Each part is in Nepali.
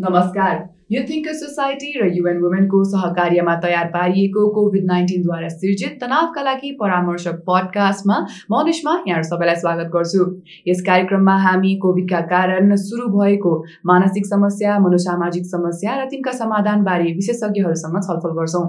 नमस्कार यो थिङ्कर सोसाइटी र युएन वुमेनको सहकार्यमा तयार पारिएको कोभिड नाइन्टिनद्वारा सिर्जित तनावका लागि परामर्शक पडकास्टमा म निष्मा यहाँ सबैलाई स्वागत गर्छु। यस कार्यक्रममा हामी कोभिडका कारण सुरु भएको मानसिक समस्या मनोसामाजिक समस्या र तिनका समाधानबारे विशेषज्ञहरूसँग छलफल गर्छौँ।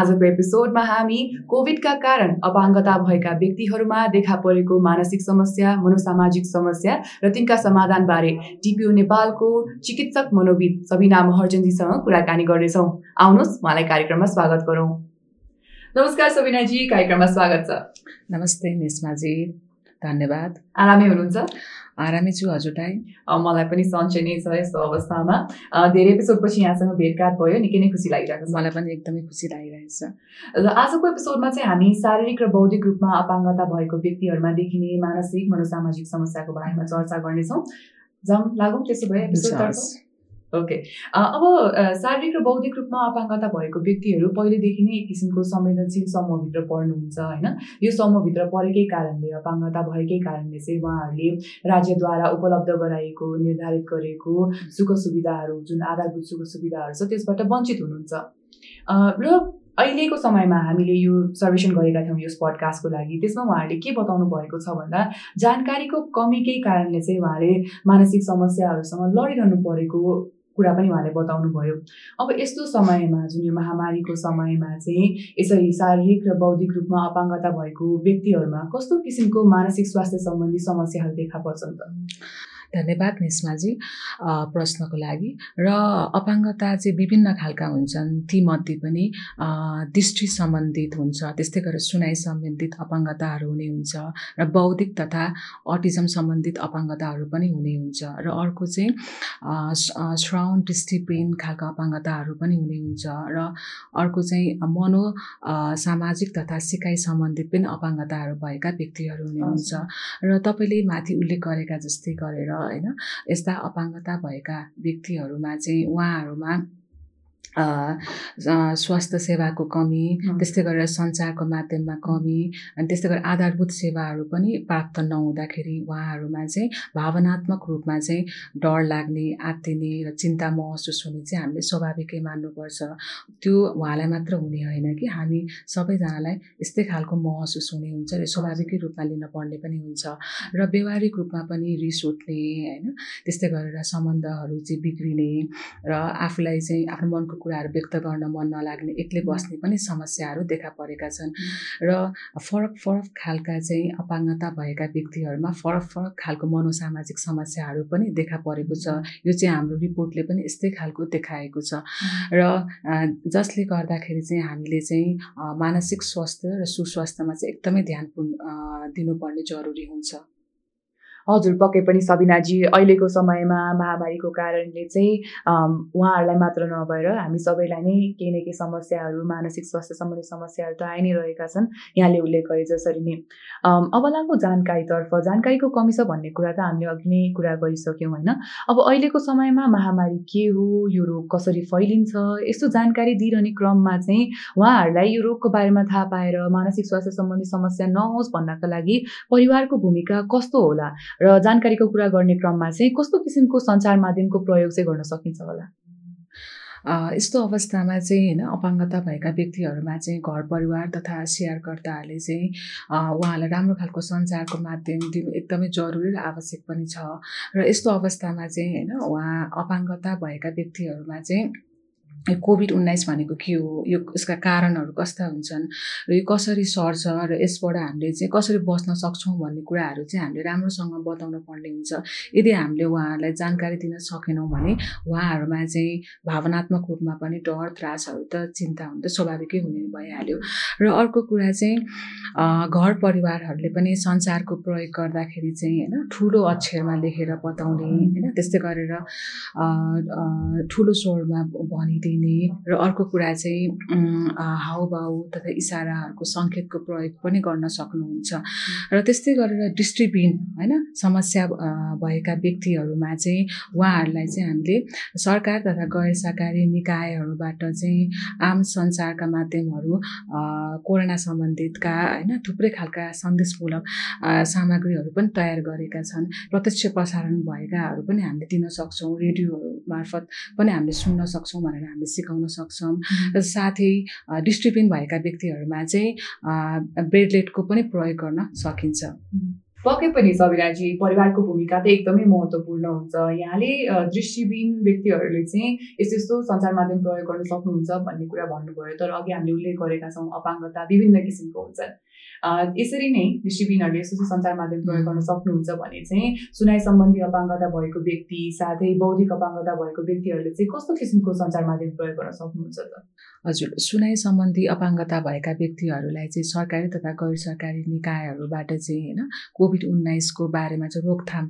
आजको एपिसोडमा हामी कोभिडका कारण अपाङ्गता भएका व्यक्तिहरूमा देखा परेको मानसिक समस्या मनोसामाजिक समस्या र तिनका समाधानबारे टिपिओ नेपालको चिकित्सक मनोविद सबिना महर अर्जुनजीसँग कुराकानी गर्नेछौँ। आउनुहोस् उहाँलाई कार्यक्रममा स्वागत गरौँ। नमस्कार सबिनाजी कार्यक्रममा स्वागत छ। नमस्ते निस्माजी धन्यवाद। आरामै हुनुहुन्छ? आरामै छु हजुरलाई मलाई पनि सन्चै नै छ यस्तो अवस्थामा। धेरै एपिसोडपछि यहाँसँग भेटघाट भयो निकै नै खुसी लागिरहेको छ। मलाई पनि एकदमै खुसी लागिरहेछ। र आजको एपिसोडमा चाहिँ हामी शारीरिक र बौद्धिक रूपमा अपाङ्गता भएको व्यक्तिहरूमा देखिने मानसिक मनोसामाजिक समस्याको बारेमा चर्चा गर्नेछौँ। जाउँ लागौँ त्यसो भए ओके अब शारीरिक र बौद्धिक रूपमा अपाङ्गता भएको व्यक्तिहरू पहिलेदेखि नै एक किसिमको संवेदनशील समूहभित्र पर्नुहुन्छ होइन? यो समूहभित्र परेकै कारणले अपाङ्गता भएकै कारणले चाहिँ उहाँहरूले राज्यद्वारा उपलब्ध गराइएको निर्धारित गरेको सुख सुविधाहरू जुन आधारभूत सुख सुविधाहरू छ त्यसबाट वञ्चित हुनुहुन्छ। र अहिलेको समयमा हामीले यो सर्वेक्षण गरेका थियौँ यो पडकास्टको लागि। त्यसमा उहाँहरूले के बताउनु भएको छ भन्दा जानकारीको कमीकै कारणले चाहिँ उहाँले मानसिक समस्याहरूसँग लडिरहनु परेको कुरा पनि उहाँले बताउनु भयो। अब यस्तो समयमा जुन यो महामारीको समयमा चाहिँ यसरी शारीरिक र बौद्धिक रूपमा अपाङ्गता भएको व्यक्तिहरूमा कस्तो किसिमको मानसिक स्वास्थ्य सम्बन्धी समस्याहरू देखा पर्छन् त? धन्यवाद निस्माजी प्रश्नको लागि। र अपाङ्गता चाहिँ विभिन्न खालका हुन्छन्। तीमध्ये पनि दृष्टि सम्बन्धित हुन्छ। त्यस्तै गरेर सुनाइ सम्बन्धित अपाङ्गताहरू हुने हुन्छ र बौद्धिक तथा अटिजम सम्बन्धित अपाङ्गताहरू पनि हुने हुन्छ र अर्को चाहिँ श्रवण दृष्टिपेन खालका अपाङ्गताहरू पनि हुने हुन्छ र अर्को चाहिँ मनो सामाजिक तथा सिकाइ सम्बन्धित पनि अपाङ्गताहरू भएका व्यक्तिहरू हुने हुन्छ र तपाईँले माथि उल्लेख गरेका जस्तै गरेर होइन? यस्ता अपाङ्गता भएका व्यक्तिहरूमा चाहिँ उहाँहरूमा स्वास्थ्य सेवाको कमी त्यस्तै गरेर सञ्चारको माध्यममा कमी अनि त्यस्तै गरेर आधारभूत सेवाहरू पनि प्राप्त नहुँदाखेरि उहाँहरूमा चाहिँ भावनात्मक रूपमा चाहिँ डर लाग्ने आत्तिने र चिन्ता महसुस हुने चाहिँ हामीले स्वाभाविकै मान्नुपर्छ। त्यो उहाँलाई मात्र हुने होइन कि हामी सबैजनालाई यस्तै खालको महसुस हुने हुन्छ र स्वाभाविकै रूपमा लिन पर्ने पनि हुन्छ र व्यवहारिक रूपमा पनि रिस उठ्ने होइन। त्यस्तै गरेर सम्बन्धहरू चाहिँ बिग्रिने र आफूलाई चाहिँ आफ्नो मनको कुराहरू व्यक्त गर्न मन नलाग्ने एक्लै बस्ने पनि समस्याहरू देखा परेका छन्। र फरक फरक खालका चाहिँ अपाङ्गता भएका व्यक्तिहरूमा फरक फरक खालको मनोसामाजिक समस्याहरू पनि देखा परेको छ। यो चाहिँ हाम्रो रिपोर्टले पनि यस्तै खालको देखाएको छ। र जसले गर्दाखेरि चाहिँ हामीले चाहिँ मानसिक स्वास्थ्य र सुस्वास्थ्यमा चाहिँ एकदमै ध्यान दिनुपर्ने जरुरी हुन्छ। हजुर पक्कै पनि सबिनाजी अहिलेको समयमा महामारीको कारणले चाहिँ उहाँहरूलाई मात्र नभएर हामी सबैलाई नै केही न केही समस्याहरू मानसिक स्वास्थ्य सम्बन्धी समस्याहरू त आइ नै रहेका छन् यहाँले उल्लेख गरे जसरी नै। अब लागु जानकारीतर्फ जानकारीको कमी छ भन्ने कुरा त हामीले अघि नै कुरा गरिसक्यौँ होइन? अब अहिलेको समयमा महामारी के हो यो रोग कसरी फैलिन्छ यस्तो जानकारी दिइरहने क्रममा चाहिँ उहाँहरूलाई यो रोगको बारेमा थाहा पाएर मानसिक स्वास्थ्य सम्बन्धी समस्या नहोस् भन्नका लागि परिवारको भूमिका कस्तो होला? र जानकारीको कुरा गर्ने क्रममा चाहिँ कस्तो किसिमको सञ्चार माध्यमको प्रयोग चाहिँ गर्न सकिन्छ होला? यस्तो अवस्थामा चाहिँ होइन अपाङ्गता भएका व्यक्तिहरूमा चाहिँ घर परिवार तथा सेयरकर्ताहरूले चाहिँ उहाँलाई राम्रो खालको सञ्चारको माध्यम दिनु एकदमै जरुरी र आवश्यक पनि छ। र यस्तो अवस्थामा चाहिँ होइन उहाँ अपाङ्गता भएका व्यक्तिहरूमा चाहिँ कोभिड उन्नाइस भनेको के हो? यो यसका कारणहरू कस्ता हुन्छन्? र यो कसरी सर्छ? र यसबाट हामीले चाहिँ कसरी बस्न सक्छौँ भन्ने कुराहरू चाहिँ हामीले राम्रोसँग बताउन पर्ने हुन्छ। यदि हामीले उहाँहरूलाई जानकारी दिन सकेनौँ भने उहाँहरूमा चाहिँ भावनात्मक रूपमा पनि डर त्रासहरू त चिन्ता हुनु त स्वाभाविकै हुने भइहाल्यो। र अर्को कुरा चाहिँ घर परिवारहरूले पनि सञ्चारको प्रयोग गर्दाखेरि चाहिँ होइन ठुलो अक्षरमा लेखेर बताउने होइन त्यस्तै गरेर ठुलो स्वरमा भनिदिने दिने र अर्को कुरा चाहिँ हाउभाउ तथा इसाराहरूको सङ्केतको प्रयोग पनि गर्न सक्नुहुन्छ। र त्यस्तै गरेर दृष्टिबिन होइन समस्या भएका व्यक्तिहरूमा चाहिँ उहाँहरूलाई चाहिँ हामीले सरकार तथा गैर सरकारी निकायहरूबाट चाहिँ आम सञ्चारका माध्यमहरू कोरोना सम्बन्धितका होइन थुप्रै खालका सन्देशमूलक सामग्रीहरू पनि तयार गरेका छन्। प्रत्यक्ष प्रसारण भएकाहरू पनि हामीले दिन सक्छौँ रेडियोहरू मार्फत पनि हामीले सुन्न सक्छौँ भनेर हामीले सिकाउन सक्छौँ। साथै डिस्ट्रिबिन भएका व्यक्तिहरूमा चाहिँ ब्रेडलेटको पनि प्रयोग गर्न सकिन्छ। पक्कै पनि सबिराजी परिवारको भूमिका त एकदमै महत्त्वपूर्ण हुन्छ। यहाँले दृष्टिबिन व्यक्तिहरूले चाहिँ यस्तो यस्तो सञ्चार माध्यम प्रयोग गर्न सक्नुहुन्छ भन्ने कुरा भन्नुभयो। तर अघि हामीले उल्लेख गरेका छौँ अपाङ्गता विभिन्न किसिमको हुन्छन् यसरी नै दृष्टिबिनहरूले यस्तो सञ्चार माध्यम प्रयोग गर्न सक्नुहुन्छ भने चाहिँ सुनाइ सम्बन्धी अपाङ्गता भएको व्यक्ति साथै बौद्धिक अपाङ्गता भएको व्यक्तिहरूले चाहिँ कस्तो किसिमको सञ्चार माध्यम प्रयोग गर्न सक्नुहुन्छ त? हजुर सुनाइ सम्बन्धी अपाङ्गता भएका व्यक्तिहरूलाई चाहिँ सरकारी तथा गैर सरकारी निकायहरूबाट चाहिँ होइन कोभिड उन्नाइसको बारेमा चाहिँ रोकथाम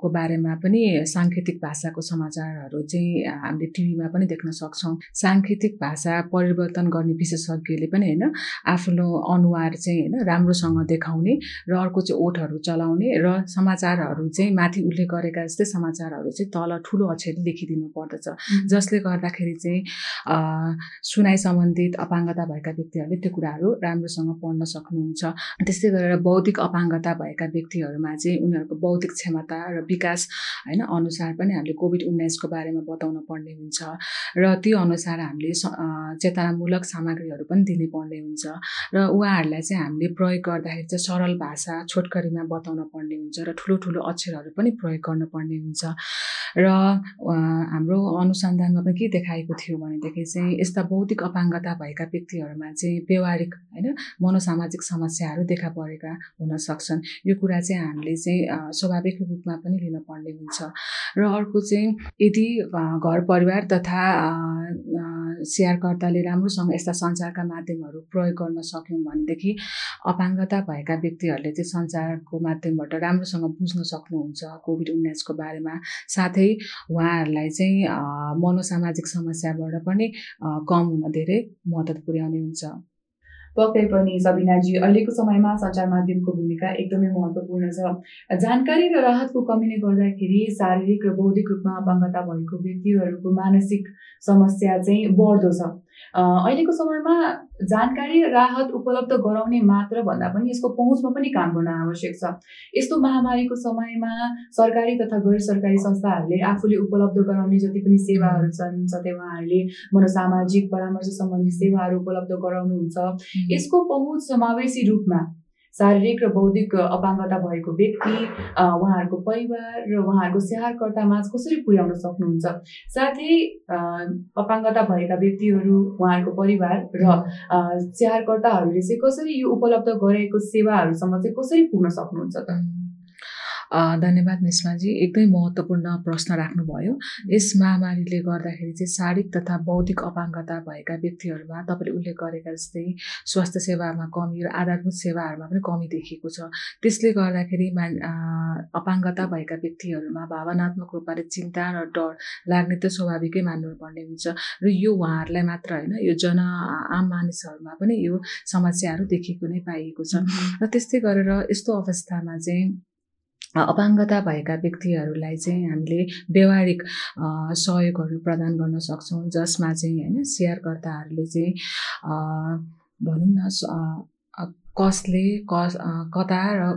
को बारेमा पनि साङ्केतिक भाषाको समाचारहरू चाहिँ हामीले टिभीमा पनि देख्न सक्छौँ। साङ्केतिक भाषा परिवर्तन गर्ने विशेषज्ञले पनि होइन आफ्नो अनुहार चाहिँ होइन राम्रोसँग देखाउने र अर्को चाहिँ ओठहरू चलाउने र समाचारहरू चाहिँ माथि उल्लेख गरेका जस्तै समाचारहरू चाहिँ तल ठुलो अक्षरले लेखिदिनु पर्दछ। जसले गर्दाखेरि चाहिँ सुनाइ सम्बन्धित अपाङ्गता भएका व्यक्तिहरूले त्यो कुराहरू राम्रोसँग पढ्न सक्नुहुन्छ। त्यस्तै गरेर बौद्धिक अपाङ्गता भएका व्यक्तिहरूमा चाहिँ उनीहरूको बौद्धिक क्षमता र विकास होइन अनुसार पनि हामीले कोभिड उन्नाइसको बारेमा बताउन पर्ने हुन्छ र त्यो अनुसार हामीले चेतनामूलक सामग्रीहरू पनि दिने पर्ने हुन्छ। र उहाँहरूलाई चाहिँ हामीले प्रयोग गर्दाखेरि चाहिँ सरल भाषा छोटकरीमा बताउन पर्ने हुन्छ र ठुलो ठुलो अक्षरहरू पनि प्रयोग गर्नुपर्ने हुन्छ। र हाम्रो अनुसन्धानमा पनि के देखाएको थियो भनेदेखि चाहिँ यस्ता बौद्धिक अपाङ्गता भएका व्यक्तिहरूमा चाहिँ व्यवहारिक होइन मनोसामाजिक समस्याहरू देखा परेका हुन सक्छन्। यो कुरा चाहिँ हामीले चाहिँ स्वाभाविक रूपमा पनि लिन पर्ने हुन्छ। र अर्को चाहिँ यदि घर परिवार तथा सेयरकर्ताले राम्रोसँग यस्ता सञ्चारका माध्यमहरू प्रयोग गर्न सक्यौँ भनेदेखि अपाङ्गता भएका व्यक्तिहरूले चाहिँ सञ्चारको माध्यमबाट राम्रोसँग बुझ्न सक्नुहुन्छ कोभिड उन्नाइसको बारेमा। साथै उहाँहरूलाई चाहिँ मनोसामाजिक समस्याबाट पनि कम हुन धेरै मद्दत पुर्याउने हुन्छ। पक्कै पनि सबिनाजी अहिलेको समयमा सञ्चार माध्यमको भूमिका एकदमै महत्त्वपूर्ण छ। जानकारी र राहतको कमीले गर्दाखेरि शारीरिक र बौद्धिक रूपमा अपाङ्गता भएको व्यक्तिहरूको मानसिक समस्या चाहिँ बढ्दो छ। अहिलेको समयमा जानकारी राहत उपलब्ध गराउने मात्र भन्दा पनि यसको पहुँचमा पनि काम गर्न आवश्यक छ। यस्तो महामारीको समयमा सरकारी तथा गैर सरकारी संस्थाहरूले आफूले उपलब्ध गराउने जति पनि सेवाहरू छन् जस्तै उहाँहरूले मनोसामाजिक परामर्श सम्बन्धी सेवाहरू उपलब्ध गराउनुहुन्छ। यसको पहुँच समावेशी रूपमा शारीरिक र बौद्धिक अपाङ्गता भएको व्यक्ति उहाँहरूको परिवार र उहाँहरूको स्याहारकर्तामा कसरी पुर्याउन सक्नुहुन्छ? साथै अपाङ्गता भएका व्यक्तिहरू उहाँहरूको परिवार र स्याहारकर्ताहरूले चाहिँ कसरी यो उपलब्ध गराएको सेवाहरूसम्म चाहिँ कसरी पुग्न सक्नुहुन्छ त? धन्यवाद निस्माजी एकदमै महत्त्वपूर्ण प्रश्न राख्नुभयो। यस महामारीले गर्दाखेरि चाहिँ शारीरिक तथा बौद्धिक अपाङ्गता भएका व्यक्तिहरूमा तपाईँले उल्लेख गरेका जस्तै स्वास्थ्य सेवामा कमी र आधारभूत सेवाहरूमा पनि कमी देखिएको छ। त्यसले गर्दाखेरि मा अपाङ्गता भएका व्यक्तिहरूमा भावनात्मक रूपले चिन्ता र डर लाग्ने त स्वाभाविकै मान्नुपर्ने हुन्छ। र यो उहाँहरूलाई मात्र होइन यो जन आम मानिसहरूमा पनि यो समस्याहरू देखिएको नै पाइएको छ। र त्यस्तै गरेर यस्तो अवस्थामा चाहिँ अपाङ्गता भएका व्यक्तिहरूलाई चाहिँ हामीले व्यवहारिक सहयोगहरू प्रदान गर्न सक्छौँ जसमा चाहिँ होइन सेयरकर्ताहरूले चाहिँ भनौँ न कसले कस कता र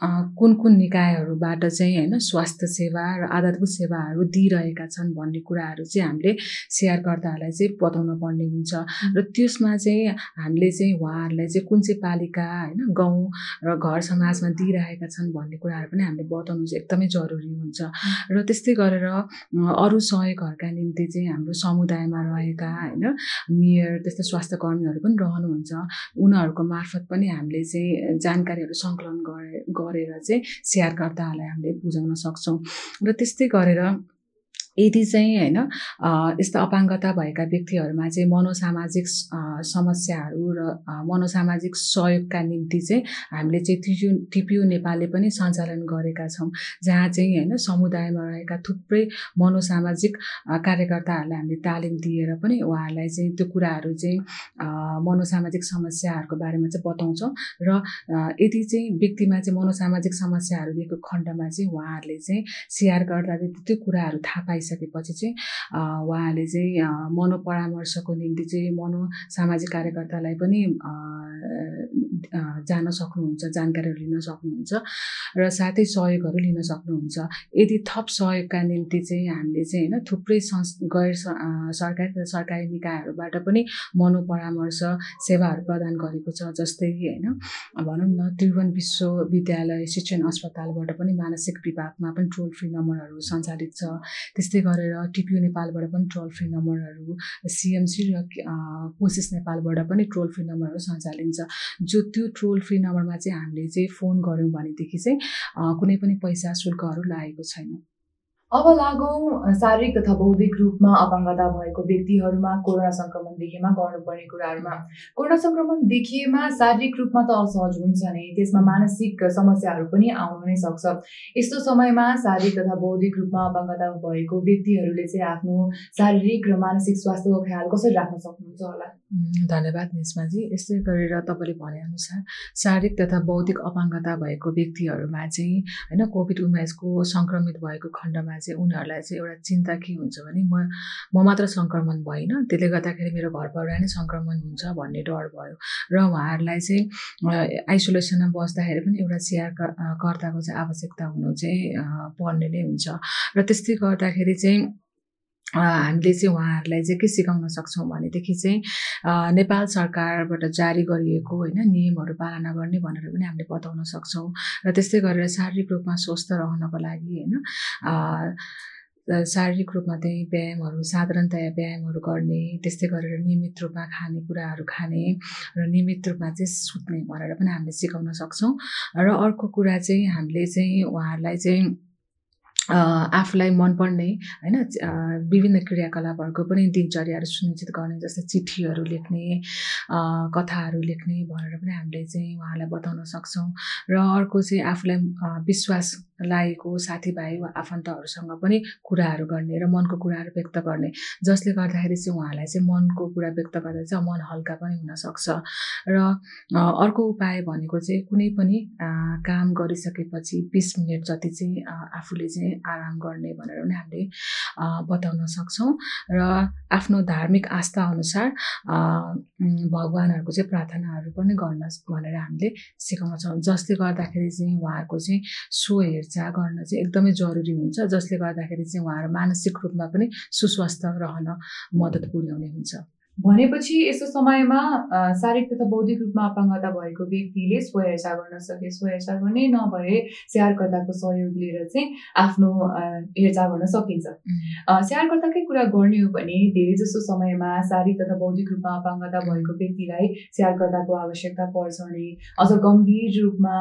कुन कुन निकायहरूबाट चाहिँ होइन स्वास्थ्य सेवा र आधारभूत सेवाहरू दिइरहेका छन् भन्ने कुराहरू चाहिँ हामीले सेयरकर्ताहरूलाई चाहिँ बताउन पर्ने हुन्छ। र त्यसमा चाहिँ हामीले चाहिँ उहाँहरूलाई चाहिँ कुन चाहिँ पालिका होइन गाउँ र घर समाजमा दिइरहेका छन् भन्ने कुराहरू पनि हामीले बताउनु चाहिँ एकदमै जरुरी हुन्छ। र त्यस्तै गरेर अरू सहयोगहरूका निम्ति चाहिँ हाम्रो समुदायमा रहेका होइन मेयर त्यस्तै स्वास्थ्य कर्मीहरू पनि रहनुहुन्छ। उनीहरूको मार्फत पनि हामीले चाहिँ जानकारीहरू सङ्कलन गरे गरेर चाहिँ सेयरकर्ताहरूलाई हामीले बुझाउन सक्छौँ। र त्यस्तै गरेर यदि चाहिँ होइन यस्ता अपाङ्गता भएका व्यक्तिहरूमा चाहिँ मनोसामाजिक समस्याहरू र मनोसामाजिक सहयोगका निम्ति चाहिँ हामीले चाहिँ टिप्यु टिपियु नेपालले पनि सञ्चालन गरेका छौँ। जहाँ चाहिँ होइन समुदायमा रहेका थुप्रै मनोसामाजिक कार्यकर्ताहरूलाई हामीले तालिम दिएर पनि उहाँहरूलाई चाहिँ त्यो कुराहरू चाहिँ मनोसामाजिक समस्याहरूको बारेमा चाहिँ बताउँछौँ र यदि चाहिँ व्यक्तिमा चाहिँ मनोसामाजिक समस्याहरू दिएको खण्डमा चाहिँ उहाँहरूले चाहिँ सेयर गर्दा त्यो कुराहरू थाहा पाइसक्छ सकिसकेपछि चाहिँ उहाँले चाहिँ मनोपरामर्शको निम्ति चाहिँ मनो सामाजिक कार्यकर्तालाई पनि जान सक्नुहुन्छ जानकारीहरू लिन सक्नुहुन्छ र साथै सहयोगहरू लिन सक्नुहुन्छ। यदि थप सहयोगका निम्ति चाहिँ हामीले चाहिँ होइन थुप्रै संस् गैर सरकारी र सरकारी निकायहरूबाट पनि मनोपरामर्श सेवाहरू प्रदान गरेको छ जस्तै होइन भनौँ न त्रिभुवन विश्वविद्यालय शिक्षण अस्पतालबाट पनि मानसिक विभागमा पनि टोल फ्री नम्बरहरू सञ्चालित छ। त्यस्तै त्यस्तै गरेर टिपियु नेपालबाट पनि टोल फ्री नम्बरहरू सिएमसी र कोसिस नेपालबाट पनि टोल फ्री नम्बरहरू सञ्चालिन्छ। जो त्यो टोल फ्री नम्बरमा चाहिँ हामीले चाहिँ फोन गऱ्यौँ भनेदेखि चाहिँ कुनै पनि पैसा शुल्कहरू लागेको छैन। अब लागौँ शारीरिक तथा बौद्धिक रूपमा अपाङ्गता भएको व्यक्तिहरूमा कोरोना सङ्क्रमण देखेमा गर्नुपर्ने कुराहरूमा कोरोना सङ्क्रमण देखिएमा शारीरिक रूपमा त असहज हुन्छ नै त्यसमा मानसिक समस्याहरू पनि आउनु नै सक्छ। यस्तो समयमा शारीरिक तथा बौद्धिक रूपमा अपाङ्गता भएको व्यक्तिहरूले चाहिँ आफ्नो शारीरिक र मानसिक स्वास्थ्यको ख्याल कसरी राख्न सक्नुहुन्छ होला? धन्यवाद निस्माजी यस्तै गरेर तपाईँले भनेअनुसार शारीरिक तथा बौद्धिक अपाङ्गता भएको व्यक्तिहरूमा चाहिँ होइन कोभिड उन्नाइसको सङ्क्रमित भएको खण्डमा चाहिँ उनीहरूलाई चाहिँ एउटा चिन्ता के हुन्छ भने म म मात्र सङ्क्रमण भइनँ त्यसले गर्दाखेरि मेरो घर परिवार नै सङ्क्रमण हुन्छ भन्ने डर भयो। र उहाँहरूलाई चाहिँ आइसोलेसनमा बस्दाखेरि पनि एउटा सेयर कर्ताको चाहिँ आवश्यकता हुनु चाहिँ पर्ने नै हुन्छ। र त्यस्तै गर्दाखेरि चाहिँ हामीले चाहिँ उहाँहरूलाई चाहिँ के सिकाउन सक्छौँ भनेदेखि चाहिँ नेपाल सरकारबाट जारी गरिएको होइन नियमहरू पालना गर्ने भनेर पनि हामीले बताउन सक्छौँ र त्यस्तै गरेर शारीरिक रूपमा स्वस्थ रहनको लागि होइन शारीरिक रूपमा चाहिँ व्यायामहरू साधारणतया व्यायामहरू गर्ने त्यस्तै गरेर नियमित रूपमा खानेकुराहरू खाने र नियमित रूपमा चाहिँ सुत्ने भनेर पनि हामीले सिकाउन सक्छौँ र अर्को कुरा चाहिँ हामीले चाहिँ उहाँहरूलाई चाहिँ आफूलाई मनपर्ने होइन विभिन्न क्रियाकलापहरूको पनि दिनचर्याहरू सुनिश्चित गर्ने जस्तै चिठीहरू लेख्ने कथाहरू लेख्ने भनेर पनि हामीले चाहिँ उहाँलाई बताउन सक्छौँ। र अर्को चाहिँ आफूलाई विश्वास लागेको साथीभाइ वा आफन्तहरूसँग पनि कुराहरू गर्ने र मनको कुराहरू व्यक्त गर्ने जसले गर्दाखेरि चाहिँ उहाँलाई चाहिँ मनको कुरा व्यक्त गर्दा चाहिँ मन हल्का पनि हुनसक्छ र अर्को उपाय भनेको चाहिँ कुनै पनि काम गरिसकेपछि बिस मिनट जति चाहिँ आफूले चाहिँ आराम गर्ने भनेर पनि हामीले बताउन सक्छौँ। र आफ्नो धार्मिक आस्था अनुसार भगवान्हरूको चाहिँ प्रार्थनाहरू पनि गर्न भनेर हामीले सिकाउँछौँ जसले गर्दाखेरि चाहिँ उहाँहरूको चाहिँ सो हेरचाह गर्न चाहिँ एकदमै जरुरी हुन्छ। जसले गर्दाखेरि चाहिँ उहाँहरू मानसिक रूपमा पनि सुस्वस्थ रहन मद्दत पुर्याउने हुन्छ। भनेपछि यस्तो समयमा शारीरिक तथा बौद्धिक रूपमा अपाङ्गता भएको व्यक्तिले स्वयचा गर्न सके स्वयचा गर्ने नभए स्याहारकर्ताको सहयोग लिएर चाहिँ आफ्नो हेरचाह गर्न सकिन्छ। स्याहारकर्ताकै कुरा गर्ने हो भने धेरै जसो समयमा शारीरिक तथा बौद्धिक रूपमा अपाङ्गता भएको व्यक्तिलाई स्याहारकर्ताको आवश्यकता पर्छ भने अझ गम्भीर रूपमा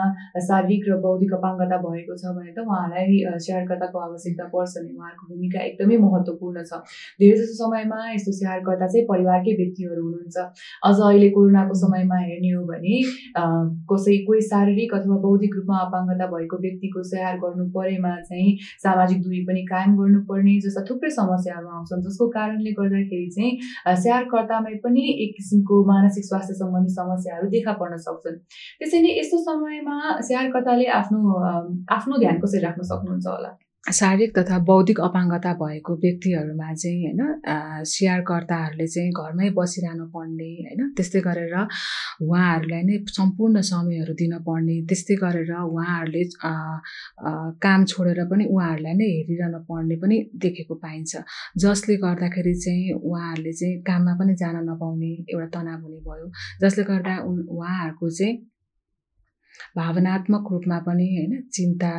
शारीरिक र बौद्धिक अपाङ्गता भएको छ भने त उहाँलाई स्याहारकर्ताको आवश्यकता पर्छ भने उहाँहरूको भूमिका एकदमै महत्त्वपूर्ण छ। धेरै जसो समयमा यस्तो स्याहारकर्ता चाहिँ परिवार भएकै व्यक्तिहरू हुनुहुन्छ? अझ अहिले कोरोनाको समयमा हेर्ने हो भने कसै कोही शारीरिक अथवा बौद्धिक रूपमा अपाङ्गता भएको व्यक्तिको स्याहार गर्नु परेमा चाहिँ सामाजिक दूरी पनि कायम गर्नुपर्ने जस्ता थुप्रै समस्याहरू आउँछन् जसको कारणले गर्दाखेरि चाहिँ स्याहारकर्तामै पनि एक किसिमको मानसिक स्वास्थ्य सम्बन्धी समस्याहरू देखा पर्न सक्छन्। त्यसैले यस्तो समयमा स्याहारकर्ताले आफ्नो आफ्नो ध्यान कसरी राख्न सक्नुहुन्छ होला? शारीरिक तथा बौद्धिक अपाङ्गता भएको व्यक्तिहरूमा चाहिँ होइन स्याहारकर्ताहरूले चाहिँ घरमै बसिरहनु पर्ने होइन त्यस्तै गरेर उहाँहरूलाई नै सम्पूर्ण समयहरू दिनपर्ने त्यस्तै गरेर उहाँहरूले काम छोडेर पनि उहाँहरूलाई नै हेरिरहनु पर्ने पनि देखेको पाइन्छ। जसले गर्दाखेरि चाहिँ उहाँहरूले चाहिँ काममा पनि जान नपाउने एउटा तनाव हुने भयो। जसले गर्दा उहाँहरूको चाहिँ भावनात्मक रूपमा पनि होइन चिन्ता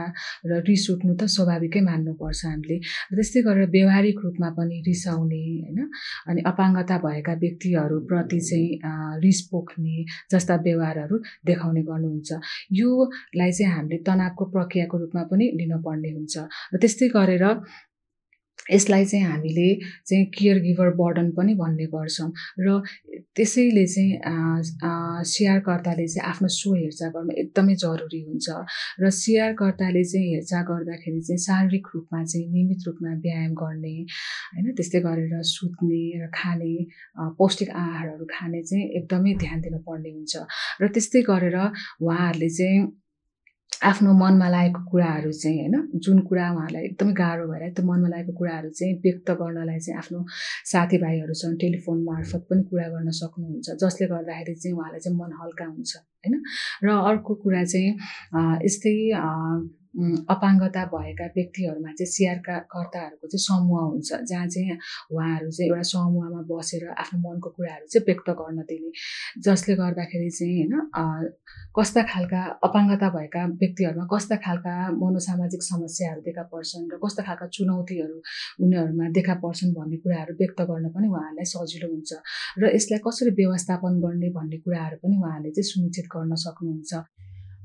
र रिस उठ्नु त स्वाभाविकै मान्नुपर्छ हामीले। त्यस्तै गरेर व्यवहारिक रूपमा पनि रिसाउने होइन अनि अपाङ्गता भएका व्यक्तिहरूप्रति चाहिँ रिस पोख्ने जस्ता व्यवहारहरू देखाउने गर्नुहुन्छ। योलाई चाहिँ हामीले तनावको प्रक्रियाको रूपमा पनि लिनुपर्ने हुन्छ। र त्यस्तै गरेर यसलाई चाहिँ हामीले चाहिँ केयर गिभर बर्डन पनि भन्ने गर्छौँ। र त्यसैले चाहिँ सिआरकर्ताले चाहिँ आफ्नो स्व हेरचाह गर्नु एकदमै जरुरी हुन्छ। र सिआरकर्ताले चाहिँ हेरचाह गर्दाखेरि चाहिँ शारीरिक रूपमा चाहिँ नियमित रूपमा व्यायाम गर्ने होइन त्यस्तै गरेर सुत्ने र खाने पौष्टिक आहारहरू खाने चाहिँ एकदमै ध्यान दिनुपर्ने हुन्छ। र त्यस्तै गरेर उहाँहरूले चाहिँ आफ्नो मनमा लागेको कुराहरू चाहिँ होइन जुन कुरा उहाँलाई एकदमै गाह्रो भएर त्यो मनमा लागेको कुराहरू चाहिँ व्यक्त गर्नलाई चाहिँ आफ्नो साथीभाइहरूसँग टेलिफोन मार्फत पनि कुरा गर्न सक्नुहुन्छ जसले गर्दाखेरि चाहिँ उहाँलाई चाहिँ मन हल्का हुन्छ होइन? र अर्को कुरा चाहिँ यस्तै अपाङ्गता भएका व्यक्तिहरूमा चाहिँ सिआरका कर्ताहरूको चाहिँ समूह हुन्छ जहाँ चाहिँ उहाँहरू चाहिँ एउटा समूहमा बसेर आफ्नो मनको कुराहरू चाहिँ व्यक्त गर्न दिने। जसले गर्दाखेरि चाहिँ होइन कस्ता खालका अपाङ्गता भएका व्यक्तिहरूमा कस्ता खालका मनोसामाजिक समस्याहरू देखा पर्छन् र कस्ता खालका चुनौतीहरू उनीहरूमा देखा पर्छन् भन्ने कुराहरू व्यक्त गर्न पनि उहाँहरूलाई सजिलो हुन्छ र यसलाई कसरी व्यवस्थापन गर्ने भन्ने कुराहरू पनि उहाँहरूले चाहिँ सुनिश्चित गर्न सक्नुहुन्छ।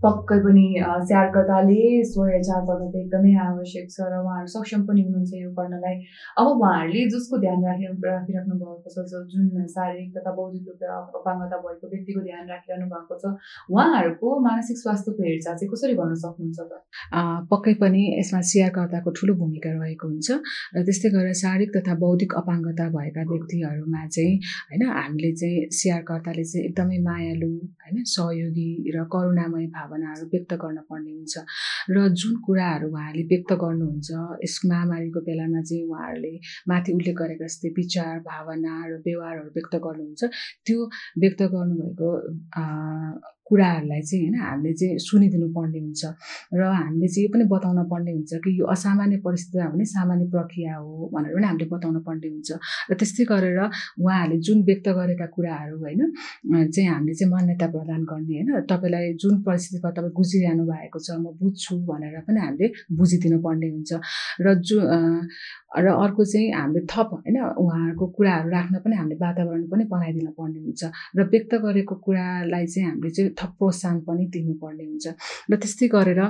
पक्कै पनि स्याहारकर्ताले स्वयचार गर्न त एकदमै आवश्यक छ र उहाँहरू सक्षम पनि हुनुहुन्छ यो गर्नलाई अब उहाँहरूले जसको ध्यान राखि राखिराख्नु भएको छ जुन शारीरिक तथा बौद्धिक रूपमा अपाङ्गता भएको व्यक्तिको ध्यान राखिरहनु भएको छ उहाँहरूको मानसिक स्वास्थ्यको हेरचाह चाहिँ कसरी गर्न सक्नुहुन्छ त? पक्कै पनि यसमा सियारकर्ताको ठुलो भूमिका रहेको हुन्छ र त्यस्तै गरेर शारीरिक तथा बौद्धिक अपाङ्गता भएका व्यक्तिहरूमा चाहिँ होइन हामीले चाहिँ सियारकर्ताले चाहिँ एकदमै मायालु होइन सहयोगी र करुणामय भाव भावनाहरू व्यक्त गर्न पर्ने हुन्छ। र जुन कुराहरू उहाँहरूले व्यक्त गर्नुहुन्छ यस महामारीको बेलामा चाहिँ उहाँहरूले माथि उल्लेख गरेका जस्तै विचार भावना र व्यवहारहरू व्यक्त गर्नुहुन्छ। त्यो व्यक्त गर्नुभएको कुराहरूलाई चाहिँ होइन हामीले चाहिँ सुनिदिनु पर्ने हुन्छ। र हामीले चाहिँ यो पनि बताउन पर्ने हुन्छ कि यो असामान्य परिस्थिति भने सामान्य प्रक्रिया हो भनेर पनि हामीले बताउन पर्ने हुन्छ। र त्यस्तै गरेर उहाँहरूले जुन व्यक्त गरेका कुराहरू होइन चाहिँ हामीले चाहिँ मान्यता प्रदान गर्ने होइन। तपाईँलाई जुन परिस्थितिमा तपाईँ गुजिरहनु भएको छ म बुझ्छु भनेर पनि हामीले बुझिदिनु पर्ने हुन्छ। र जु र अर्को चाहिँ हामीले थप होइन उहाँहरूको कुराहरू राख्न पनि हामीले वातावरण पनि बनाइदिन पर्ने हुन्छ र व्यक्त गरेको कुरालाई चाहिँ हामीले चाहिँ थप प्रोत्साहन पनि दिनुपर्ने हुन्छ र त्यस्तै गरेर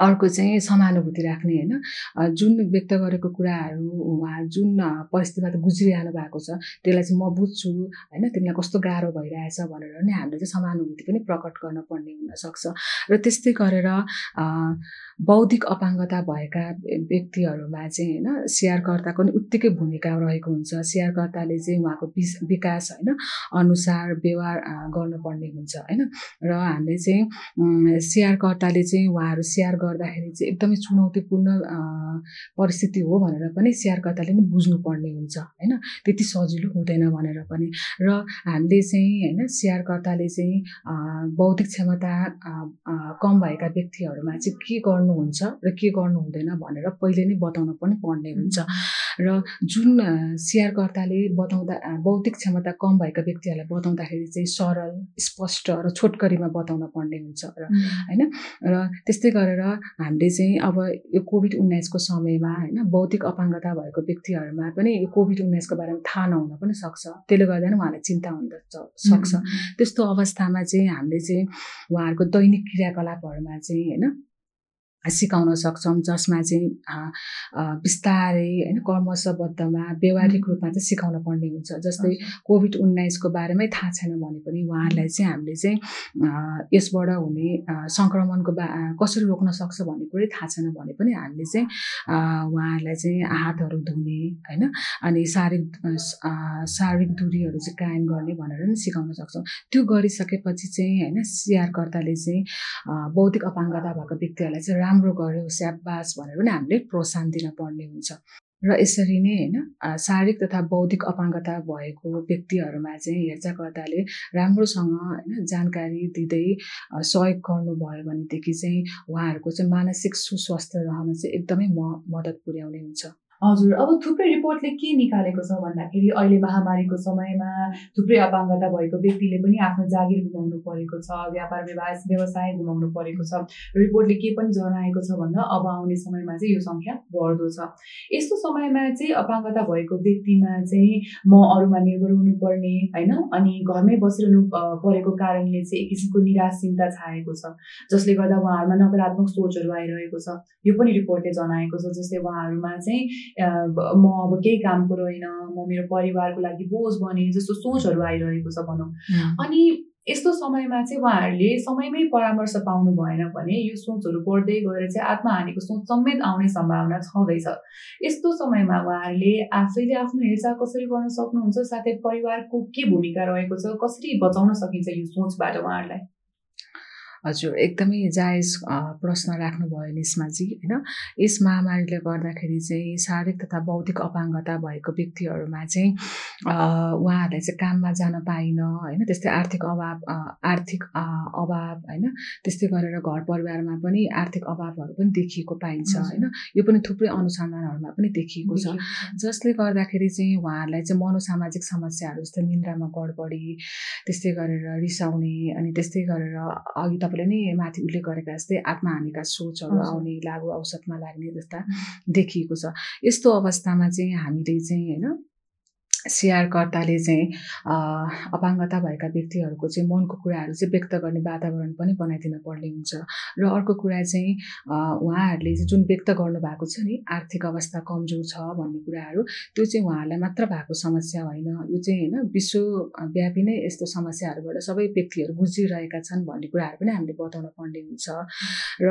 अर्को चाहिँ समानुभूति राख्ने होइन। जुन व्यक्त गरेको कुराहरू उहाँ जुन परिस्थितिबाट गुज्रिरहनु भएको छ त्यसलाई चाहिँ म बुझ्छु होइन? तिमीलाई कस्तो गाह्रो भइरहेछ भनेर नै हामीले चाहिँ समानुभूति पनि प्रकट गर्न पर्ने हुनसक्छ। र त्यस्तै गरेर बौद्धिक अपाङ्गता भएका व्यक्तिहरूमा चाहिँ होइन? सेयरकर्ताको पनि उत्तिकै भूमिका रहेको हुन्छ। सेयरकर्ताले चाहिँ उहाँको विकास होइन? अनुसार व्यवहार गर्नुपर्ने हुन्छ होइन? र हामीले चाहिँ सेयरकर्ताले चाहिँ उहाँहरू सेयर गर्दाखेरि चाहिँ एकदमै चुनौतीपूर्ण परिस्थिति हो भनेर पनि सेयरकर्ताले पनि बुझ्नुपर्ने हुन्छ होइन? त्यति सजिलो हुँदैन भनेर पनि। र हामीले चाहिँ होइन सेयरकर्ताले चाहिँ बौद्धिक क्षमता कम भएका व्यक्तिहरूमा चाहिँ के गर्नुहुन्छ र के गर्नु हुँदैन भनेर पहिले नै बताउन पनि पर्ने हुन्छ। र जुन सेयरकर्ताले बताउँदा बौद्धिक क्षमता कम भएका व्यक्तिहरूलाई बताउँदाखेरि चाहिँ सरल स्पष्ट र छोटकरीमा बताउन पर्ने हुन्छ र होइन? र त्यस्तै गरेर हामीले चाहिँ अब यो कोभिड उन्नाइसको समयमा होइन बौद्धिक अपाङ्गता भएको व्यक्तिहरूमा पनि यो कोभिड उन्नाइसको बारेमा थाहा नहुन पनि सक्छ। त्यसले गर्दा पनि उहाँलाई चिन्ता हुन सक्छ। त्यस्तो अवस्थामा चाहिँ हामीले चाहिँ उहाँहरूको दैनिक क्रियाकलापहरूमा चाहिँ होइन सिकाउन सक्छौँ जसमा चाहिँ बिस्तारै होइन कर्मशबद्धमा व्यवहारिक रूपमा चाहिँ सिकाउन पर्ने हुन्छ। जस्तै कोभिड उन्नाइसको बारेमै थाहा छैन भने पनि उहाँहरूलाई चाहिँ हामीले चाहिँ यसबाट हुने सङ्क्रमणको बा कसरी रोक्न सक्छ भन्ने कुरै थाहा छैन भने पनि हामीले चाहिँ उहाँहरूलाई चाहिँ हातहरू धुने होइन? अनि शारीरिक शारीरिक दूरीहरू चाहिँ कायम गर्ने भनेर पनि सिकाउन सक्छौँ। त्यो गरिसकेपछि चाहिँ होइन सिआरकर्ताले चाहिँ बौद्धिक अपाङ्गता भएको व्यक्तिहरूलाई चाहिँ राम्रो गर्यो स्याबास भनेर पनि हामीले प्रोत्साहन दिन पर्ने हुन्छ। र यसरी नै होइन शारीरिक तथा बौद्धिक अपाङ्गता भएको व्यक्तिहरूमा चाहिँ हेरचाहकर्ताले राम्रोसँग होइन जानकारी दिँदै सहयोग गर्नुभयो भनेदेखि चाहिँ उहाँहरूको चाहिँ मानसिक सुस्वास्थ्य रहन चाहिँ एकदमै म मद्दत पुर्याउने हुन्छ। हजुर अब थुप्रै रिपोर्टले के निकालेको छ भन्दाखेरि अहिले महामारीको समयमा थुप्रै अपाङ्गता भएको व्यक्तिले पनि आफ्नो जागिर गुमाउनु परेको छ व्यापार व्यवसाय व्यवसाय गुमाउनु परेको छ। रिपोर्टले के पनि जनाएको छ भन्दा अब आउने समयमा चाहिँ यो सङ्ख्या बढ्दो छ। यस्तो समयमा चाहिँ अपाङ्गता भएको व्यक्तिमा चाहिँ म अरूमा निर्भर हुनुपर्ने होइन? अनि घरमै बसिरहनु परेको कारणले चाहिँ एक किसिमको निराशिन्ता छाएको छ जसले गर्दा उहाँहरूमा नकारात्मक सोचहरू आइरहेको छ। यो पनि रिपोर्टले जनाएको छ जस्तै उहाँहरूमा चाहिँ म अब केही कामको रहेन म मेरो परिवारको लागि बोझ बने जस्तो सोचहरू आइरहेको छ भनौँ। अनि यस्तो समयमा चाहिँ उहाँहरूले समयमै परामर्श पाउनु भएन भने यो सोचहरू बढ्दै गएर चाहिँ आत्महानिको सोच समेत आउने सम्भावना छँदैछ। यस्तो समयमा उहाँहरूले आफैले आफ्नो हेरचाह कसरी गर्न सक्नुहुन्छ साथै परिवारको के भूमिका रहेको छ कसरी बचाउन सकिन्छ यो सोचबाट उहाँहरूलाई? हजुर एकदमै जायज प्रश्न राख्नुभयो निस्माजी होइन? यस महामारीले गर्दाखेरि चाहिँ शारीरिक तथा बौद्धिक अपाङ्गता भएको व्यक्तिहरूमा चाहिँ उहाँहरूलाई चाहिँ काममा जान पाइन होइन? त्यस्तै आर्थिक अभाव आर्थिक अभाव होइन? त्यस्तै गरेर घर परिवारमा पनि आर्थिक अभावहरू पनि देखिएको पाइन्छ होइन? यो पनि थुप्रै अनुसन्धानहरूमा पनि देखिएको छ। जसले गर्दाखेरि चाहिँ उहाँहरूलाई चाहिँ मनोसामाजिक समस्याहरू जस्तै निन्द्रामा गडबडी त्यस्तै गरेर रिसाउने अनि त्यस्तै गरेर अघि तपाईँले नै माथि उल्लेख गरेका जस्तै आत्महानिका सोचहरू आउने लागु औषधमा लाग्ने जस्ता देखिएको छ। यस्तो अवस्थामा चाहिँ हामीले चाहिँ होइन सेयरकर्ताले चाहिँ अपाङ्गता भएका व्यक्तिहरूको चाहिँ मनको कुराहरू चाहिँ व्यक्त गर्ने वातावरण पनि बनाइदिन पर्ने हुन्छ। र अर्को कुरा चाहिँ उहाँहरूले जुन व्यक्त गर्नुभएको छ नि आर्थिक अवस्था कमजोर छ भन्ने कुराहरू त्यो चाहिँ उहाँहरूलाई मात्र भएको समस्या होइन। यो चाहिँ होइन विश्वव्यापी नै यस्तो समस्याहरूबाट सबै व्यक्तिहरू गुज्रिरहेका छन् भन्ने कुराहरू पनि हामीले बताउन पर्ने हुन्छ। र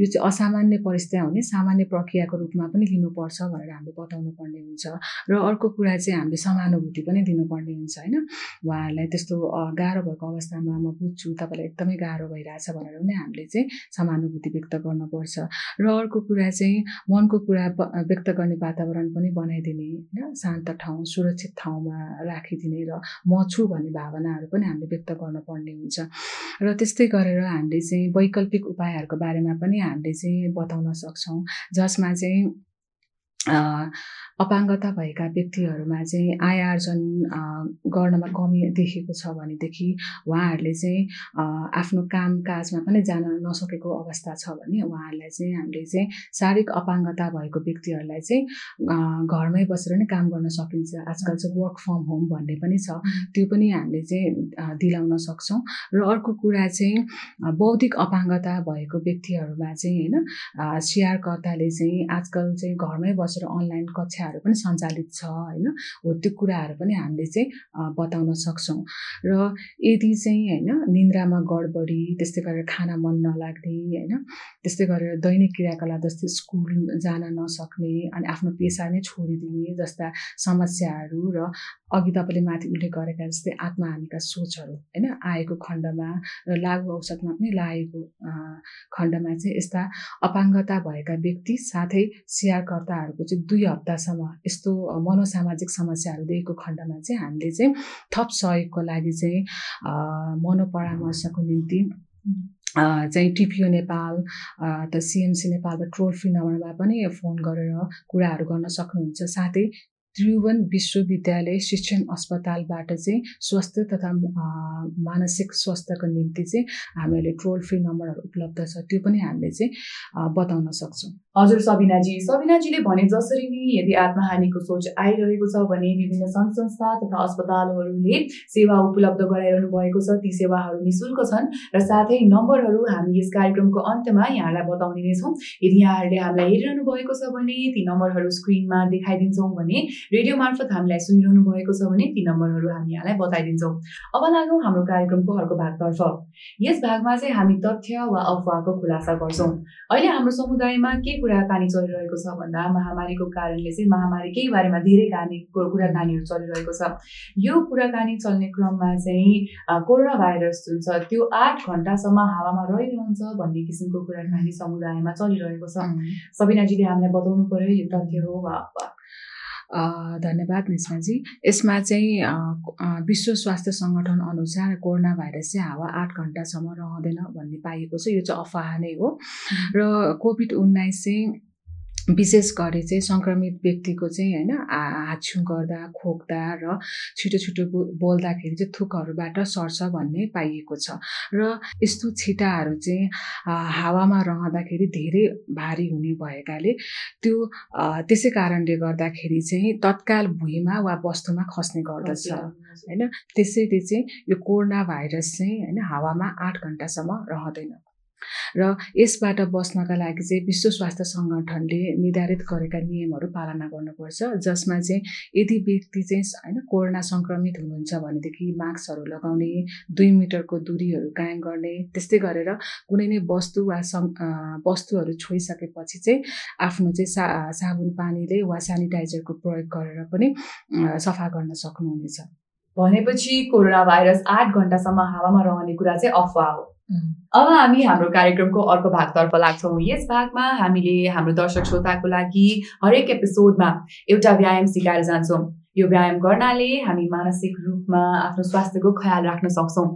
यो चाहिँ असामान्य परिस्थिति हुने सामान्य प्रक्रियाको रूपमा पनि लिनुपर्छ भनेर हामीले बताउनु पर्ने हुन्छ। र अर्को कुरा कुरा चाहिँ हामीले समानुभूति पनि दिनुपर्ने हुन्छ होइन? उहाँहरूलाई त्यस्तो गाह्रो भएको अवस्थामा म बुझ्छु तपाईँलाई एकदमै गाह्रो भइरहेछ भनेर पनि हामीले चाहिँ समानुभूति व्यक्त गर्नुपर्छ। र अर्को कुरा चाहिँ मनको कुरा व्यक्त गर्ने वातावरण पनि बनाइदिने होइन? शान्त ठाउँ सुरक्षित ठाउँमा राखिदिने र म छु भन्ने भावनाहरू पनि हामीले व्यक्त गर्नुपर्ने हुन्छ। र त्यस्तै गरेर हामीले चाहिँ वैकल्पिक उपायहरूको बारेमा पनि हामीले चाहिँ बताउन सक्छौँ जसमा चाहिँ अपाङ्गता भएका व्यक्तिहरूमा चाहिँ आय आर्जन गर्नमा कमी देखेको छ भनेदेखि उहाँहरूले चाहिँ आफ्नो काम काजमा पनि जान नसकेको अवस्था छ भने उहाँहरूलाई चाहिँ हामीले चाहिँ शारीरिक अपाङ्गता भएको व्यक्तिहरूलाई चाहिँ घरमै बसेर नै काम गर्न सकिन्छ। आजकल चाहिँ वर्क फ्रम होम भन्ने पनि छ। त्यो पनि हामीले चाहिँ दिलाउन सक्छौँ। र अर्को कुरा चाहिँ बौद्धिक अपाङ्गता भएको व्यक्तिहरूमा चाहिँ होइन सिआरकर्ताले चाहिँ आजकल चाहिँ घरमै बसेर अनलाइन कक्षा कुराहरू पनि सञ्चालित छ होइन? हो त्यो कुराहरू पनि हामीले चाहिँ बताउन सक्छौँ। र यदि चाहिँ होइन निन्द्रामा गडबडी त्यस्तै गरेर खाना मन नलाग्ने होइन? त्यस्तै गरेर दैनिक क्रियाकलाप जस्तै स्कुल जान नसक्ने अनि आफ्नो पेसा नै छोडिदिने जस्ता समस्याहरू र अघि तपाईँले माथि उल्लेख गरेका जस्तै आत्महानिका सोचहरू होइन? आएको खण्डमा र लागु औषधमा पनि लागेको खण्डमा चाहिँ यस्ता अपाङ्गता भएका व्यक्ति साथै स्याहारकर्ताहरूको चाहिँ दुई हप्तासम्म यस्तो मनोसामाजिक समस्याहरू दिएको खण्डमा चाहिँ हामीले चाहिँ थप सहयोगको लागि चाहिँ मनोपरामर्शको निम्ति चाहिँ टिपिओ नेपाल त सिएमसी नेपालबाट ट्रोल फ्री नम्बरमा पनि फोन गरेर कुराहरू गर्न सक्नुहुन्छ। साथै त्रिभुवन विश्वविद्यालय शिक्षण अस्पतालबाट चाहिँ स्वास्थ्य तथा मानसिक स्वास्थ्यको निम्ति चाहिँ हामीले टोल फ्री नम्बरहरू उपलब्ध छ। त्यो पनि हामीले चाहिँ बताउन सक्छौँ। हजुर सबिनाजी। सबिनाजीले भने जसरी नै यदि आत्महानिको सोच आइरहेको छ भने विभिन्न सङ्घ संस्था तथा अस्पतालहरूले सेवा उपलब्ध गराइरहनु भएको छ। ती सेवाहरू नि शुल्क छन् र साथै नम्बरहरू हामी यस कार्यक्रमको अन्त्यमा यहाँलाई बताउने नै छौँ। यदि यहाँहरूले हामीलाई हेरिरहनु भएको छ भने ती नम्बरहरू स्क्रिनमा देखाइदिन्छौँ भने रेडियो मार्फत हामीलाई सुनिरहनु भएको छ भने ती नम्बरहरू हामी यहाँलाई बताइदिन्छौँ। अब लागौँ हाम्रो कार्यक्रमको अर्को भागतर्फ। यस भागमा चाहिँ हामी तथ्य वा अफवाहको खुलासा गर्छौँ। अहिले हाम्रो समुदायमा के कुराकानी चलिरहेको छ भन्दा महामारीको कारणले चाहिँ महामारीकै बारेमा धेरै कहानीको कुराकानीहरू चलिरहेको छ। यो कुराकानी चल्ने क्रममा चाहिँ कोरोना भाइरस जुन छ त्यो आठ घन्टासम्म हावामा रहिरहन्छ भन्ने किसिमको कुराकानी समुदायमा चलिरहेको छ। सबिनाजीले हामीलाई बताउनु पर्यो यो तथ्य हो वा धन्यवाद निस्माजी यसमा चाहिँ विश्व स्वास्थ्य सङ्गठन अनुसार कोरोना भाइरस चाहिँ हावा आठ घन्टासम्म रहँदैन भन्ने पाइएको छ। यो चाहिँ अफवाह नै हो। र कोभिड उन्नाइस चाहिँ विशेष गरी चाहिँ सङ्क्रमित व्यक्तिको चाहिँ होइन हाछ्यु गर्दा खोक्दा र छिटो छिटो बोल्दाखेरि चाहिँ थुकहरूबाट सर्छ भन्ने पाइएको छ। र यस्तो छिटाहरू चाहिँ हावामा रहँदाखेरि धेरै भारी हुने भएकाले त्यो त्यसै कारणले गर्दाखेरि चाहिँ तत्काल भुइँमा वा वस्तुमा खस्ने गर्दछ होइन। त्यसैले चाहिँ यो कोरोना भाइरस चाहिँ होइन हावामा आठ घन्टासम्म रहँदैन। र यसबाट बस्नका लागि चाहिँ विश्व स्वास्थ्य सङ्गठनले निर्धारित गरेका नियमहरू पालना गर्नुपर्छ जसमा चाहिँ यदि व्यक्ति चाहिँ होइन कोरोना सङ्क्रमित हुनुहुन्छ भनेदेखि मास्कहरू लगाउने दुई मिटरको दुरीहरू कायम गर्ने त्यस्तै गरेर कुनै नै वस्तु वा वस्तुहरू छोइसकेपछि चाहिँ आफ्नो चाहिँ सा साबुन पानीले वा सेनिटाइजरको प्रयोग गरेर पनि सफा गर्न सक्नुहुनेछ। भनेपछि कोरोना भाइरस आठ घन्टासम्म हावामा रहने कुरा चाहिँ अफवाह हो। अब हामी हाम्रो कार्यक्रमको अर्को भागतर्फ लाग्छौँ। यस भागमा हामीले हाम्रो दर्शक श्रोताको लागि हरेक एपिसोडमा एउटा व्यायाम सिकाएर जान्छौँ। यो व्यायाम गर्नाले हामी मानसिक रूपमा आफ्नो स्वास्थ्यको ख्याल राख्न सक्छौँ।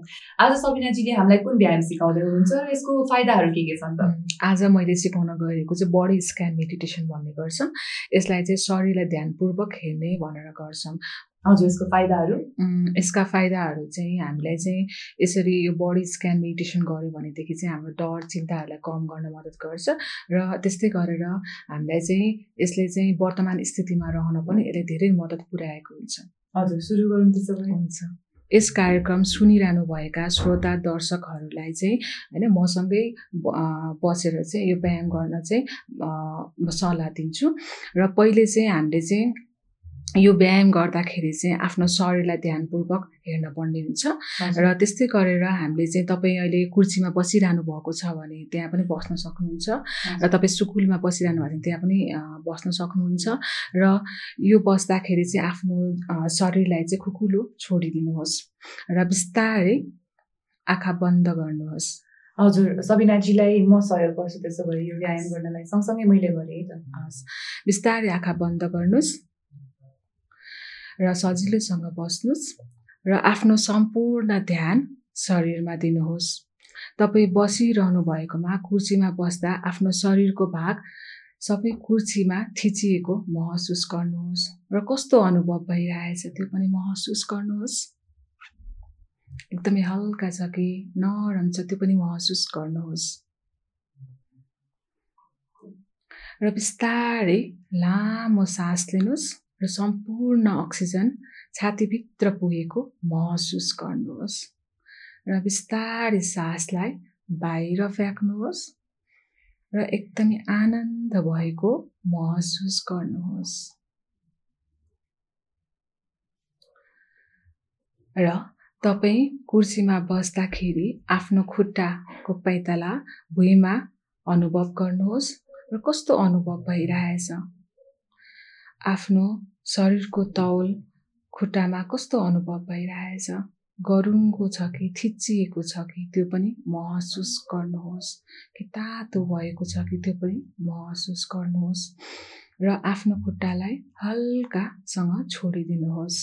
आज सबिनाजीले हामीलाई कुन व्यायाम सिकाउँदै हुनुहुन्छ र यसको फाइदाहरू के के छन् त? आज मैले सिकाउन गएको चाहिँ बडी स्क्यान मेडिटेसन भन्ने गर्छौँ। यसलाई चाहिँ शरीरलाई ध्यानपूर्वक हेर्ने भनेर गर्छौँ। हजुर यसको फाइदाहरू? यसका फाइदाहरू चाहिँ हामीलाई चाहिँ यसरी यो बडी स्क्यान मेडिटेसन गऱ्यो भनेदेखि चाहिँ हाम्रो डर चिन्ताहरूलाई कम गर्न मद्दत गर्छ र त्यस्तै गरेर हामीलाई चाहिँ यसले चाहिँ वर्तमान स्थितिमा रहन पनि यसले धेरै मद्दत पुर्याएको हुन्छ। हजुर सुरु गरौँ त्यसो भए हुन्छ। यस कार्यक्रम सुनिरहनु भएका श्रोता दर्शकहरूलाई चाहिँ होइन मसँगै बसेर चाहिँ यो व्यायाम गर्न चाहिँ सल्लाह दिन्छु। र पहिले चाहिँ हामीले चाहिँ यो व्यायाम गर्दाखेरि चाहिँ आफ्नो शरीरलाई ध्यानपूर्वक हेर्न पर्ने हुन्छ। र त्यस्तै गरेर हामीले चाहिँ तपाईँ अहिले कुर्सीमा बसिरहनु भएको छ भने त्यहाँ पनि बस्न सक्नुहुन्छ। र तपाईँ सुकुलमा बसिरहनु भएको छ त्यहाँ पनि बस्न सक्नुहुन्छ। र यो बस्दाखेरि चाहिँ आफ्नो शरीरलाई चाहिँ खुकुलो छोडिदिनुहोस्। र बिस्तारै आँखा बन्द गर्नुहोस्। हजुर सबिनाजीलाई म सहयोग गर्छु त्यसो भए यो व्यायाम गर्नलाई। सँगसँगै मैले गरेँ त। हस्। बिस्तारै आँखा बन्द गर्नुहोस्। र सजिलैसँग बस्नुहोस् र आफ्नो सम्पूर्ण ध्यान शरीरमा दिनुहोस्। तपाईँ बसिरहनु भएकोमा कुर्सीमा बस्दा आफ्नो शरीरको भाग सबै कुर्सीमा थिचिएको महसुस गर्नुहोस्। र कस्तो अनुभव भइरहेछ त्यो पनि महसुस गर्नुहोस्। एकदमै हल्का छ कि नरम छ त्यो पनि महसुस गर्नुहोस्। र बिस्तारै लामो सास लिनुहोस्। र सम्पूर्ण अक्सिजन छातीभित्र पुगेको महसुस गर्नुहोस् र बिस्तारै सासलाई बाहिर फ्याँक्नुहोस् र एकदमै आनन्द भएको महसुस गर्नुहोस्। र तपाईँ कुर्सीमा बस्दाखेरि आफ्नो खुट्टाको पैताला भुइँमा अनुभव गर्नुहोस् र कस्तो अनुभव भइरहेछ? आफ्नो शरीरको तौल खुट्टामा कस्तो अनुभव भइरहेछ? गरुङको छ कि थिचिएको छ कि त्यो पनि महसुस गर्नुहोस्। कि तातो भएको छ कि त्यो पनि महसुस गर्नुहोस् र आफ्नो खुट्टालाई हल्कासँग छोडिदिनुहोस्।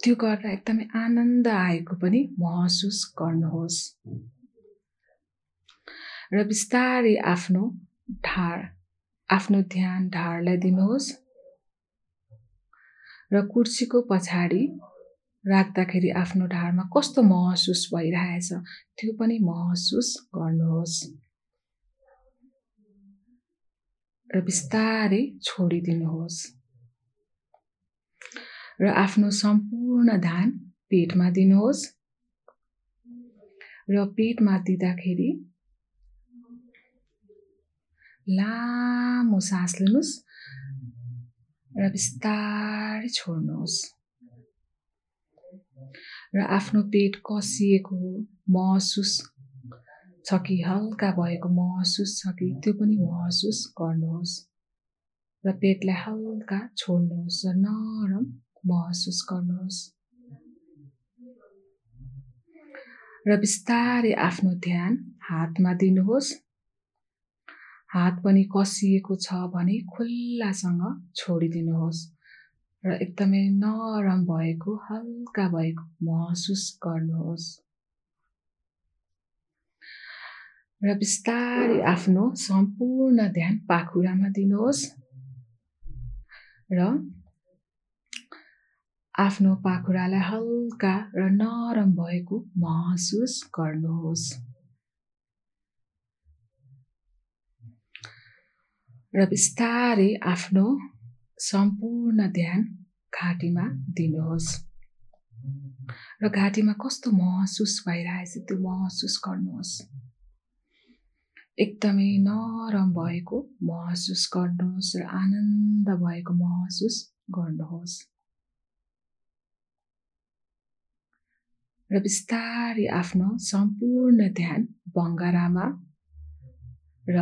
त्यो गर्दा एकदमै आनन्द आएको पनि महसुस गर्नुहोस्। र बिस्तारै आफ्नो ढाड आफ्नो ध्यान ढाडलाई दिनुहोस् र कुर्सीको पछाडि राख्दाखेरि आफ्नो ढाडमा कस्तो महसुस भइरहेछ त्यो पनि महसुस गर्नुहोस् र बिस्तारै छोडिदिनुहोस् र आफ्नो सम्पूर्ण ध्यान पेटमा दिनुहोस् र पेटमा दिँदाखेरि लामो सास लिनुहोस् र बिस्तारै छोड्नुहोस्। र आफ्नो पेट कसिएको महसुस छ कि हल्का भएको महसुस छ कि त्यो पनि महसुस गर्नुहोस्। र पेटलाई हल्का छोड्नुहोस् र नरम महसुस गर्नुहोस्। र बिस्तारै आफ्नो ध्यान हातमा दिनुहोस्। हात पनि कसिएको छ भने खुल्लासँग छोडिदिनुहोस् र एकदमै नरम भएको हल्का भएको महसुस गर्नुहोस्। र बिस्तारै आफ्नो सम्पूर्ण ध्यान पाखुरामा दिनुहोस् र आफ्नो पाखुरालाई हल्का र नरम भएको महसुस गर्नुहोस्। र बिस्तारै आफ्नो सम्पूर्ण ध्यान घाँटीमा दिनुहोस्। र घाँटीमा कस्तो महसुस भइरहेछ त्यो महसुस गर्नुहोस्। एकदमै नरम भएको महसुस गर्नुहोस् र आनन्द भएको महसुस गर्नुहोस्। र बिस्तारै आफ्नो सम्पूर्ण ध्यान बङ्गारामा र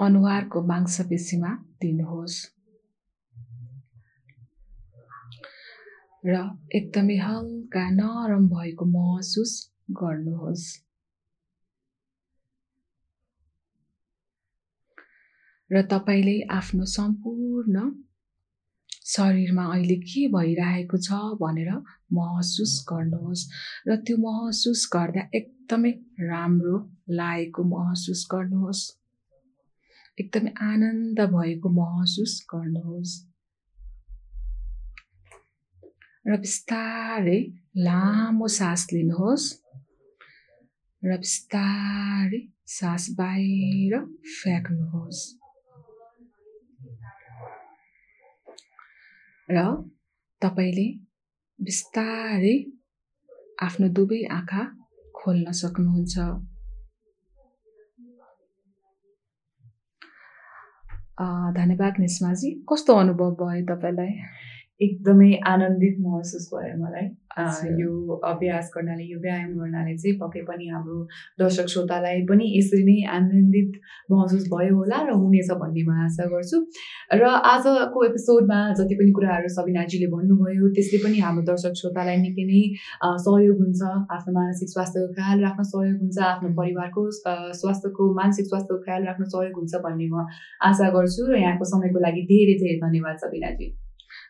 अनुहारको मांसपेशीमा दिनुहोस्। र एकदमै हल्का नरम भएको महसुस गर्नुहोस्। र तपाईँले आफ्नो सम्पूर्ण शरीरमा अहिले के भइरहेको छ भनेर महसुस गर्नुहोस् र त्यो महसुस गर्दा एकदमै राम्रो लागेको महसुस गर्नुहोस्। एकदमै आनन्द भएको महसुस गर्नुहोस्। र बिस्तारै लामो सास लिनुहोस्। र बिस्तारै सास बाहिर फ्याँक्नुहोस्। र तपाईँले बिस्तारै आफ्नो दुवै आँखा खोल्न सक्नुहुन्छ। धन्यवाद निस्माजी कस्तो अनुभव भयो तपाईँलाई? एकदमै आनन्दित महसुस भयो मलाई। यो अभ्यास गर्नाले यो व्यायाम गर्नाले चाहिँ पक्कै पनि हाम्रो दर्शक श्रोतालाई पनि यसरी नै आनन्दित महसुस भयो होला र हुनेछ भन्ने म आशा गर्छु। र आजको एपिसोडमा जति पनि कुराहरू सबिनाजीले भन्नुभयो त्यसले पनि हाम्रो दर्शक श्रोतालाई निकै नै सहयोग हुन्छ आफ्नो मानसिक स्वास्थ्यको ख्याल राख्न सहयोग हुन्छ आफ्नो परिवारको स्वास्थ्यको मानसिक स्वास्थ्यको ख्याल राख्न सहयोग हुन्छ भन्ने म आशा गर्छु र यहाँको समयको लागि धेरै धेरै धन्यवाद सबिनाजी।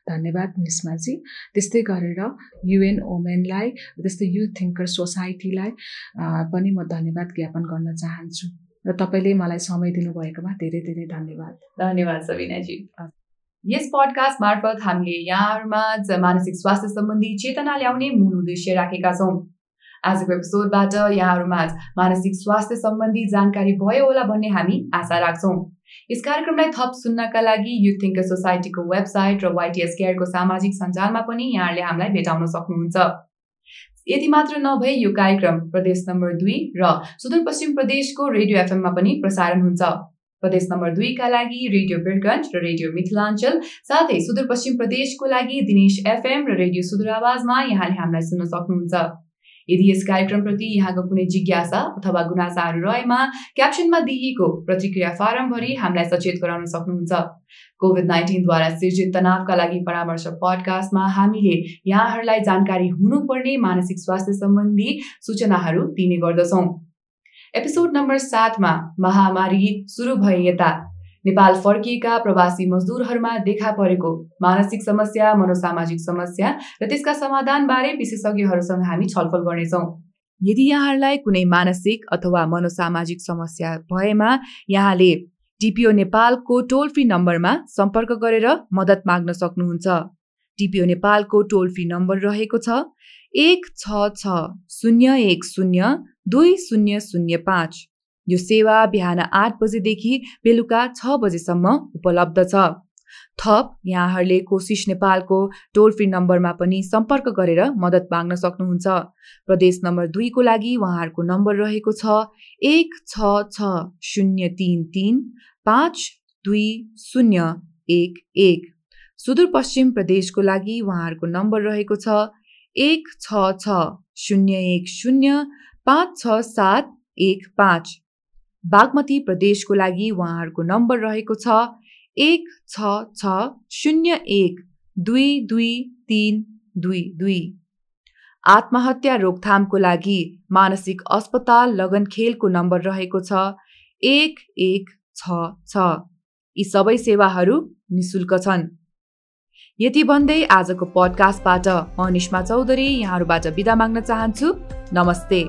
धन्यवाद निस्माजी त्यस्तै गरेर युएन ओमेनलाई त्यस्तै युथ थिङ्कर सोसाइटीलाई पनि म धन्यवाद ज्ञापन गर्न चाहन्छु र तपाईँले मलाई समय दिनुभएकोमा धेरै धेरै धन्यवाद. धन्यवाद सबिनाजी। यस पडकास्ट मार्फत हामीले यहाँहरूमा मानसिक स्वास्थ्य सम्बन्धी चेतना ल्याउने मूल उद्देश्य राखेका छौँ। आजको एपिसोडबाट यहाँहरूमा मानसिक स्वास्थ्य सम्बन्धी जानकारी भयो होला भन्ने हामी आशा राख्छौँ। यस कार्यक्रमलाई थप सुन्नका लागि युथ थिङ्कर सोसाइटीको वेबसाइट र वाइटिएस केयरको सामाजिक सञ्जालमा पनि यहाँले हामीलाई भेटाउन सक्नुहुन्छ। यति मात्र नभए यो कार्यक्रम प्रदेश नम्बर दुई र सुदूरपश्चिम प्रदेशको रेडियो एफएममा पनि प्रसारण हुन्छ। प्रदेश नम्बर दुईका लागि रेडियो बिरगन्ज र रेडियो मिथिलाञ्चल साथै सुदूरपश्चिम प्रदेशको लागि दिनेश एफएम र रेडियो सुदूर आवाजमा यहाँले हामीलाई सुन्न सक्नुहुन्छ। यदि यस कार्यक्रमप्रति यहाँको कुनै जिज्ञासा अथवा गुनासाहरू रहेमा क्याप्सनमा दिइएको प्रतिक्रिया फारम भरि हामीलाई सचेत गराउन सक्नुहुन्छ। कोभिड नाइन्टिनद्वारा सिर्जित तनावका लागि परामर्श पडकास्टमा हामीले यहाँहरूलाई जानकारी हुनुपर्ने मानसिक स्वास्थ्य सम्बन्धी सूचनाहरू दिने गर्दछौँ। एपिसोड नम्बर सातमा महामारी सुरु भए यता। नेपाल फर्किएका प्रवासी मजदुरहरूमा देखा परेको मानसिक समस्या मनोसामाजिक समस्या र त्यसका समाधानबारे विशेषज्ञहरूसँग हामी छलफल गर्नेछौँ। यदि यहाँहरूलाई कुनै मानसिक अथवा मनोसामाजिक समस्या भएमा यहाँले डिपिओ नेपालको टोल फ्री नम्बरमा सम्पर्क गरेर मद्दत माग्न सक्नुहुन्छ। डिपिओ नेपालको टोल फ्री नम्बर रहेको छ एक छ छ शून्य एक शून्य दुई शून्य शून्य पाँच। यो सेवा बिहान आठ बजेदेखि बेलुका छ बजेसम्म उपलब्ध छ। थप यहाँहरूले कोसिस नेपालको टोल फ्री नम्बरमा पनि सम्पर्क गरेर मद्दत माग्न सक्नुहुन्छ। प्रदेश नम्बर दुईको लागि उहाँहरूको नम्बर रहेको छ एक छ छ शून्य तिन तिन पाँच दुई शून्य एक एक। सुदूरपश्चिम प्रदेशको लागि उहाँहरूको नम्बर रहेको छ एक छ छ शून्य एक शून्य पाँच छ सात एक पाँच। बागमती प्रदेशको लागि उहाँहरूको नम्बर रहेको छ एक छ छ शून्य एक दुई दुई तिन दुई दुई। आत्महत्या रोकथामको लागि मानसिक अस्पताल लगनखेलको नम्बर रहेको छ एक एक छ छ। यी सबै सेवाहरू निशुल्क छन्। यति भन्दै आजको पडकास्टबाट म निष्मा चौधरी यहाँहरूबाट बिदा माग्न चाहन्छु। नमस्ते।